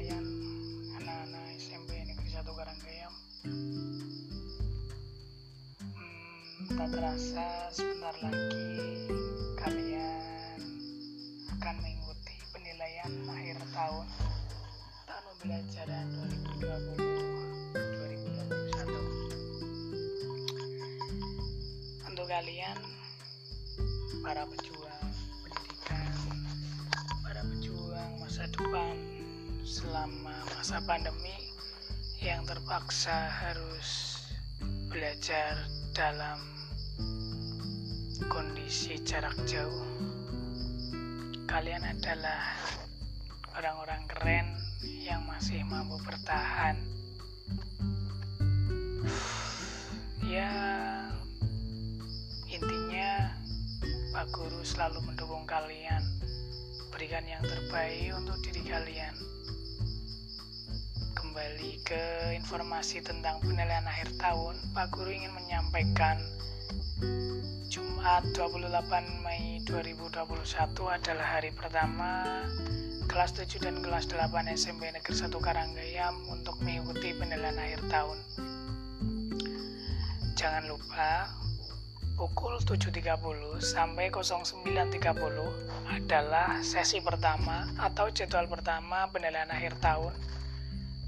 kalian anak-anak SMP Negeri 1 Karanggayam hmm, tak terasa sebentar lagi kalian akan mengikuti penilaian akhir tahun tahun pembelajaran 2020 2021 untuk kalian para pejuang selama masa pandemi yang terpaksa harus belajar dalam kondisi jarak jauh. Kalian adalah orang-orang keren yang masih mampu bertahan. Ya, intinya Pak Guru selalu mendukung kalian. Berikan yang terbaik untuk diri kalian. Kembali ke informasi tentang penilaian akhir tahun, Pak Guru ingin menyampaikan Jumat 28 Mei 2021 adalah hari pertama kelas 7 dan kelas 8 SMP Negeri 1 Karanggayam untuk mengikuti penilaian akhir tahun. Jangan lupa pukul 7.30 sampai 09.30 adalah sesi pertama atau jadwal pertama penilaian akhir tahun.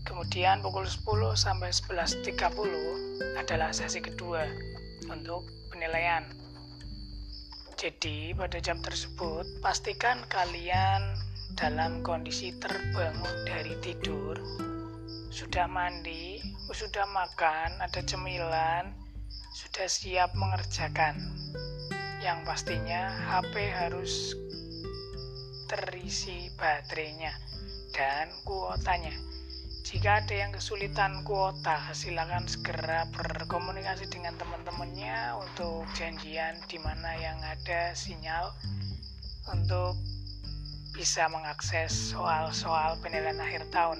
Kemudian pukul 10 sampai 11.30 adalah sesi kedua untuk penilaian. Jadi pada jam tersebut pastikan kalian dalam kondisi terbangun dari tidur, sudah mandi, sudah makan, ada cemilan, sudah siap mengerjakan. Yang pastinya HP harus terisi baterainya dan kuotanya. Jika ada yang kesulitan kuota, silakan segera berkomunikasi dengan teman-temannya untuk janjian di mana yang ada sinyal untuk bisa mengakses soal-soal penilaian akhir tahun.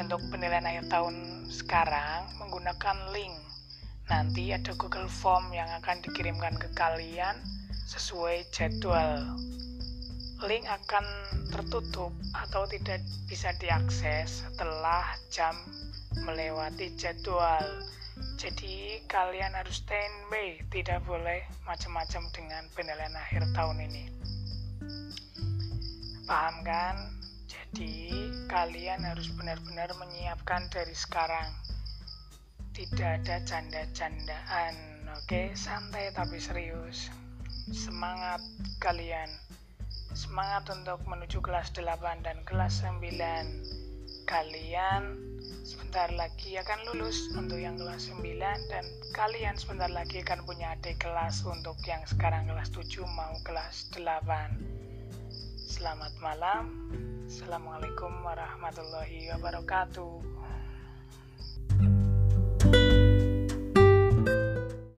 Untuk penilaian akhir tahun sekarang menggunakan link. Nanti ada Google Form yang akan dikirimkan ke kalian sesuai jadwal link akan tertutup atau tidak bisa diakses setelah jam melewati jadwal. Jadi kalian harus standby, tidak boleh macam-macam dengan penilaian akhir tahun ini. Paham kan? Jadi kalian harus benar-benar menyiapkan dari sekarang. Tidak ada canda-candaan, oke? Santai tapi serius. Semangat kalian semangat untuk menuju kelas 8 dan kelas 9 kalian sebentar lagi akan lulus untuk yang kelas 9 dan kalian sebentar lagi akan punya adik kelas untuk yang sekarang kelas 7 mau kelas 8 selamat malam. Assalamualaikum warahmatullahi wabarakatuh